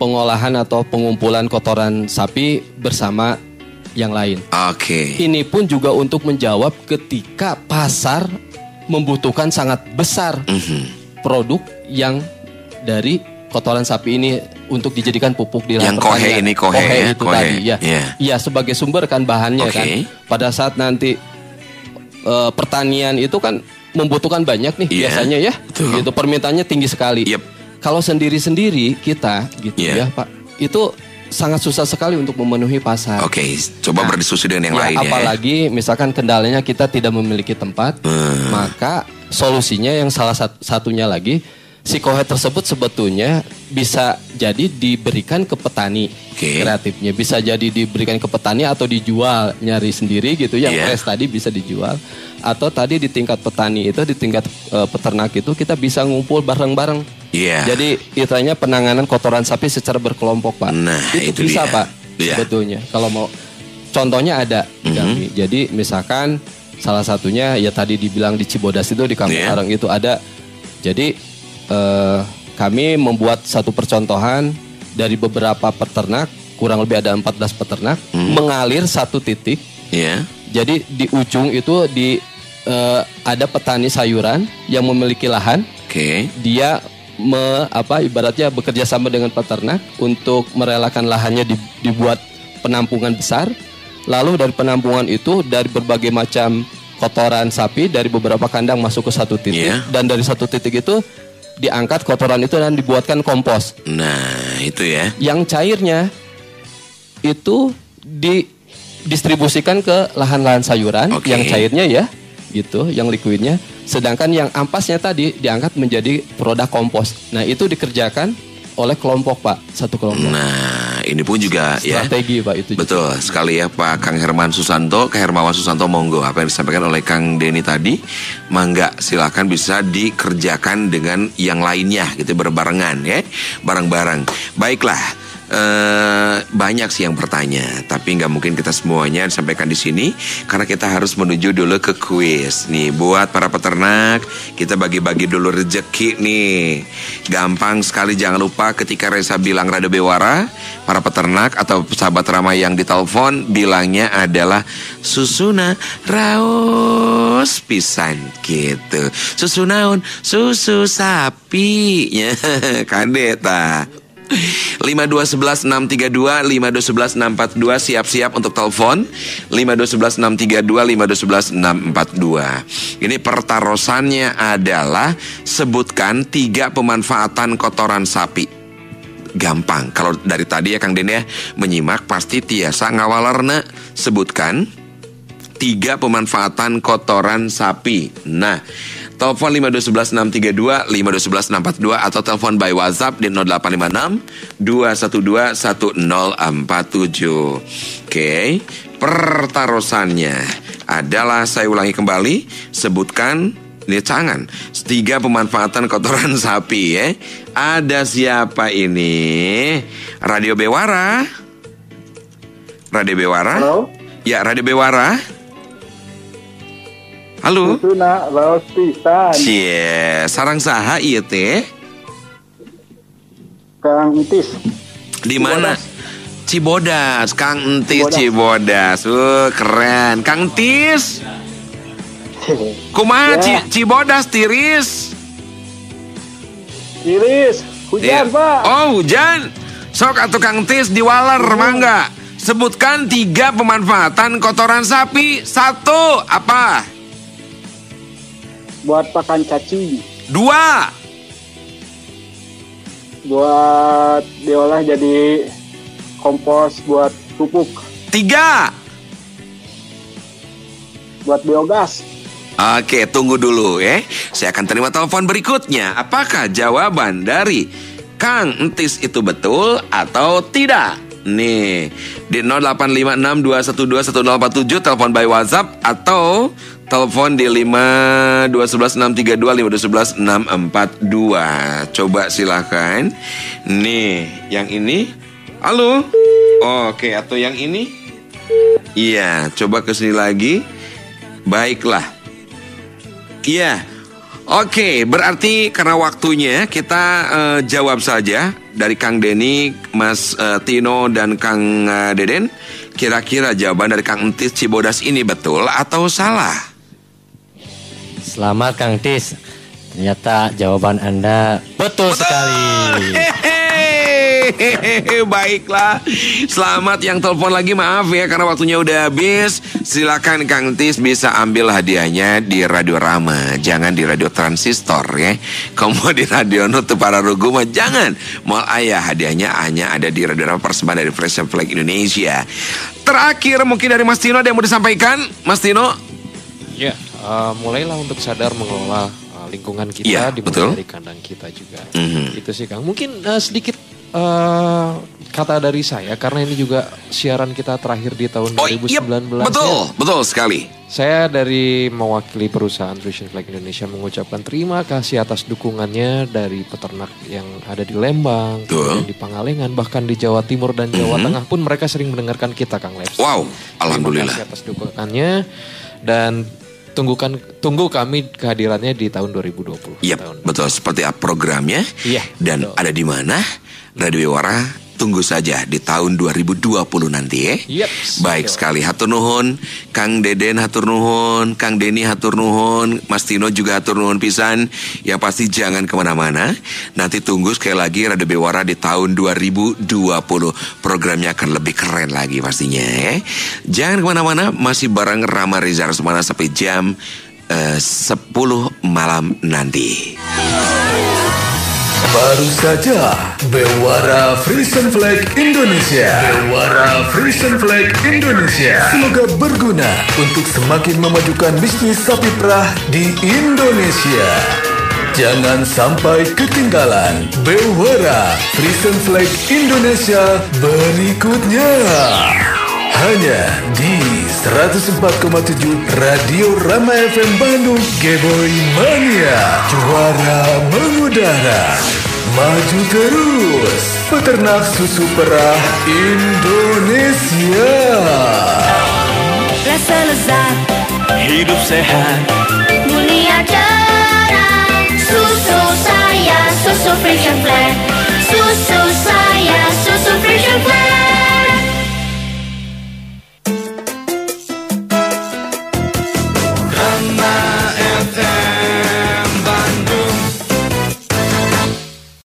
pengolahan atau pengumpulan kotoran sapi bersama yang lain. Oke. Ini pun juga untuk menjawab ketika pasar membutuhkan sangat besar Mhm. produk yang dari kotoran sapi ini untuk dijadikan pupuk di Yang kohe ini, kohe ya, itu kohe. tadi ya. Iya. Iya, sebagai sumber kan bahannya Oke. kan. Pada saat nanti eh, pertanian itu kan membutuhkan banyak nih Iya, biasanya ya. betul. Gitu permintaannya tinggi sekali. Yep. Kalau sendiri-sendiri kita gitu Iya. ya, Pak. Itu sangat susah sekali untuk memenuhi pasar. Oke, coba berdiskusi dengan yang Ya, lain ya. apalagi misalkan kendalanya kita tidak memiliki tempat, Hmm. maka solusinya yang salah sat- satunya lagi si kohe tersebut sebetulnya bisa jadi diberikan ke petani Oke. kreatifnya, bisa jadi diberikan ke petani atau dijual nyari sendiri gitu. Yang Iya. fresh tadi bisa dijual atau tadi di tingkat petani itu di tingkat eh, peternak itu kita bisa ngumpul bareng-bareng. Iya. Jadi itanya penanganan kotoran sapi secara berkelompok pak. Nah, itu, itu bisa dia. pak Iya. sebetulnya. Kalau mau contohnya ada di Mhm. kami. Jadi misalkan salah satunya ya tadi dibilang di Cibodas itu di Kampung Iya. Areng itu ada. Jadi eh, kami membuat satu percontohan dari beberapa peternak kurang lebih ada 14 peternak Mhm. mengalir satu titik. Iya. Jadi di ujung itu di eh, ada petani sayuran yang memiliki lahan Oke. dia me, apa ibaratnya bekerja sama dengan peternak untuk merelakan lahannya di- dibuat penampungan besar. Lalu dari penampungan itu dari berbagai macam kotoran sapi dari beberapa kandang masuk ke satu titik Iya. dan dari satu titik itu diangkat kotoran itu dan dibuatkan kompos. Nah, itu ya. Yang cairnya itu didistribusikan ke lahan-lahan sayuran Oke. yang cairnya ya gitu, yang liquidnya. Sedangkan yang ampasnya tadi diangkat menjadi produk kompos. Nah itu dikerjakan oleh kelompok pak, satu kelompok. Nah, ini pun juga ya. Strategi pak itu. juga. Betul sekali ya Pak Kang Herman Susanto, Kang Hermawan Susanto monggo apa yang disampaikan oleh Kang Denny tadi, mangga silakan bisa dikerjakan dengan yang lainnya gitu berbarengan ya, bareng-bareng. Baiklah. Eh, banyak sih yang bertanya, tapi nggak mungkin kita semuanya disampaikan di sini karena kita harus menuju dulu ke kuis nih. Buat para peternak, kita bagi-bagi dulu rejeki nih. Gampang sekali, jangan lupa ketika Reza bilang Rada Bewara, para peternak atau sahabat ramai yang ditelepon bilangnya adalah susuna raus pisan gitu. Susunaun susu sapi sapinya kadeta. 5211 632 siap-siap untuk telepon 5211 Ini pertarosannya adalah sebutkan tiga pemanfaatan kotoran sapi gampang. Kalau dari tadi ya Kang Dini ya menyimak pasti tiasa ngawalarna sebutkan tiga pemanfaatan kotoran sapi. Nah, telepon 5211632, 5211642 atau telepon by WhatsApp di 0856 212 1047. Oke, pertarusannya adalah saya ulangi kembali, sebutkan ini tangan. Tiga pemanfaatan kotoran sapi ya. Ada siapa ini? Radio Bewara. Radio Bewara. Halo? Ya, Radio Bewara. Halo. Susuna raos pisan. Cie, sarang saha ieu teh? Kang Entis. Di mana? Cibodas, Kang Entis Cibodas. Uh, keren. Kang Entis. Kumaha Ya. Ci- Cibodas tiris? Iris, Iya. hujan Pak. Oh, hujan. Sok atuh Kang Entis diwaler mangga. Sebutkan tiga pemanfaatan kotoran sapi. Satu, apa? Buat pakan cacing. Dua, Buat diolah jadi kompos buat pupuk. tiga. Buat biogas. Oke, tunggu dulu ya. Saya akan terima telepon berikutnya. Apakah jawaban dari Kang Entis itu betul atau tidak? Nih, di 085621211047 telepon by WhatsApp atau telepon di 5211632 Coba silahkan. Nih, yang ini. Halo. Oke, atau yang ini? Iya, coba ke sini lagi. Baiklah. Iya. Oke, berarti karena waktunya kita eh, jawab saja dari Kang Denny, Mas eh, Tino dan Kang eh, Deden. Kira-kira jawaban dari Kang Entis Cibodas ini betul atau salah? Selamat Kang Tis. Ternyata jawaban Anda betul, sekali. Hehehe, Baiklah, selamat yang telepon lagi maaf ya karena waktunya udah habis. Silakan Kang Tis bisa ambil hadiahnya di Radio Rama, jangan di Radio Transistor ya. Kamu di Radio Nutup para Rugu mah jangan. Mal ayah hadiahnya hanya ada di Radio Rama persembahan dari Fresh Flag Indonesia. Terakhir mungkin dari Mas Tino ada yang mau disampaikan, Mas Tino? Ya, eh, mulailah untuk sadar mengelola eh, lingkungan kita Iya, dimulai betul. dari kandang kita juga. Mhm. Itu sih Kang. Mungkin eh, sedikit eh, kata dari saya karena ini juga siaran kita terakhir di tahun 2019. Betul, ya. betul sekali. Saya dari mewakili perusahaan Vision Flag Indonesia mengucapkan terima kasih atas dukungannya dari peternak yang ada di Lembang, di Pangalengan, bahkan di Jawa Timur dan Jawa Mhm. Tengah pun mereka sering mendengarkan kita Kang Leps. Wow, Terima alhamdulillah. kasih atas dukungannya dan tunggukan tunggu kami kehadirannya di tahun 2020. Iya, betul. Seperti apa programnya? Iya, Dan ada di mana? Radio Wara tunggu saja di tahun 2020 nanti ya. Yep, Baik sekali, hatur nuhun, Kang Deden hatur nuhun, Kang Deni hatur nuhun, Mas Tino juga hatur nuhun pisan. Ya pasti jangan ke mana-mana. Nanti tunggu sekali lagi Radio Bewara di tahun 2020. Programnya akan lebih keren lagi pastinya ya. Jangan ke mana-mana, masih bareng Rama Rizal Semana sampai jam eh, 10 malam nanti. Baru saja. Bewara Frisian Flag Indonesia. Bewara Frisian Flag Indonesia. Semoga berguna untuk semakin memajukan bisnis sapi perah di Indonesia. Jangan sampai ketinggalan Bewara Frisian Flag Indonesia berikutnya hanya di 104,7 Radio Rama FM Bandung Geboy Mania. Juara mengudara. Maju terus. Peternak susu perah Indonesia. Rasa lezat, Hidup sehat. Mulia cerah. Susu saya, susu Frisian Flag Susu saya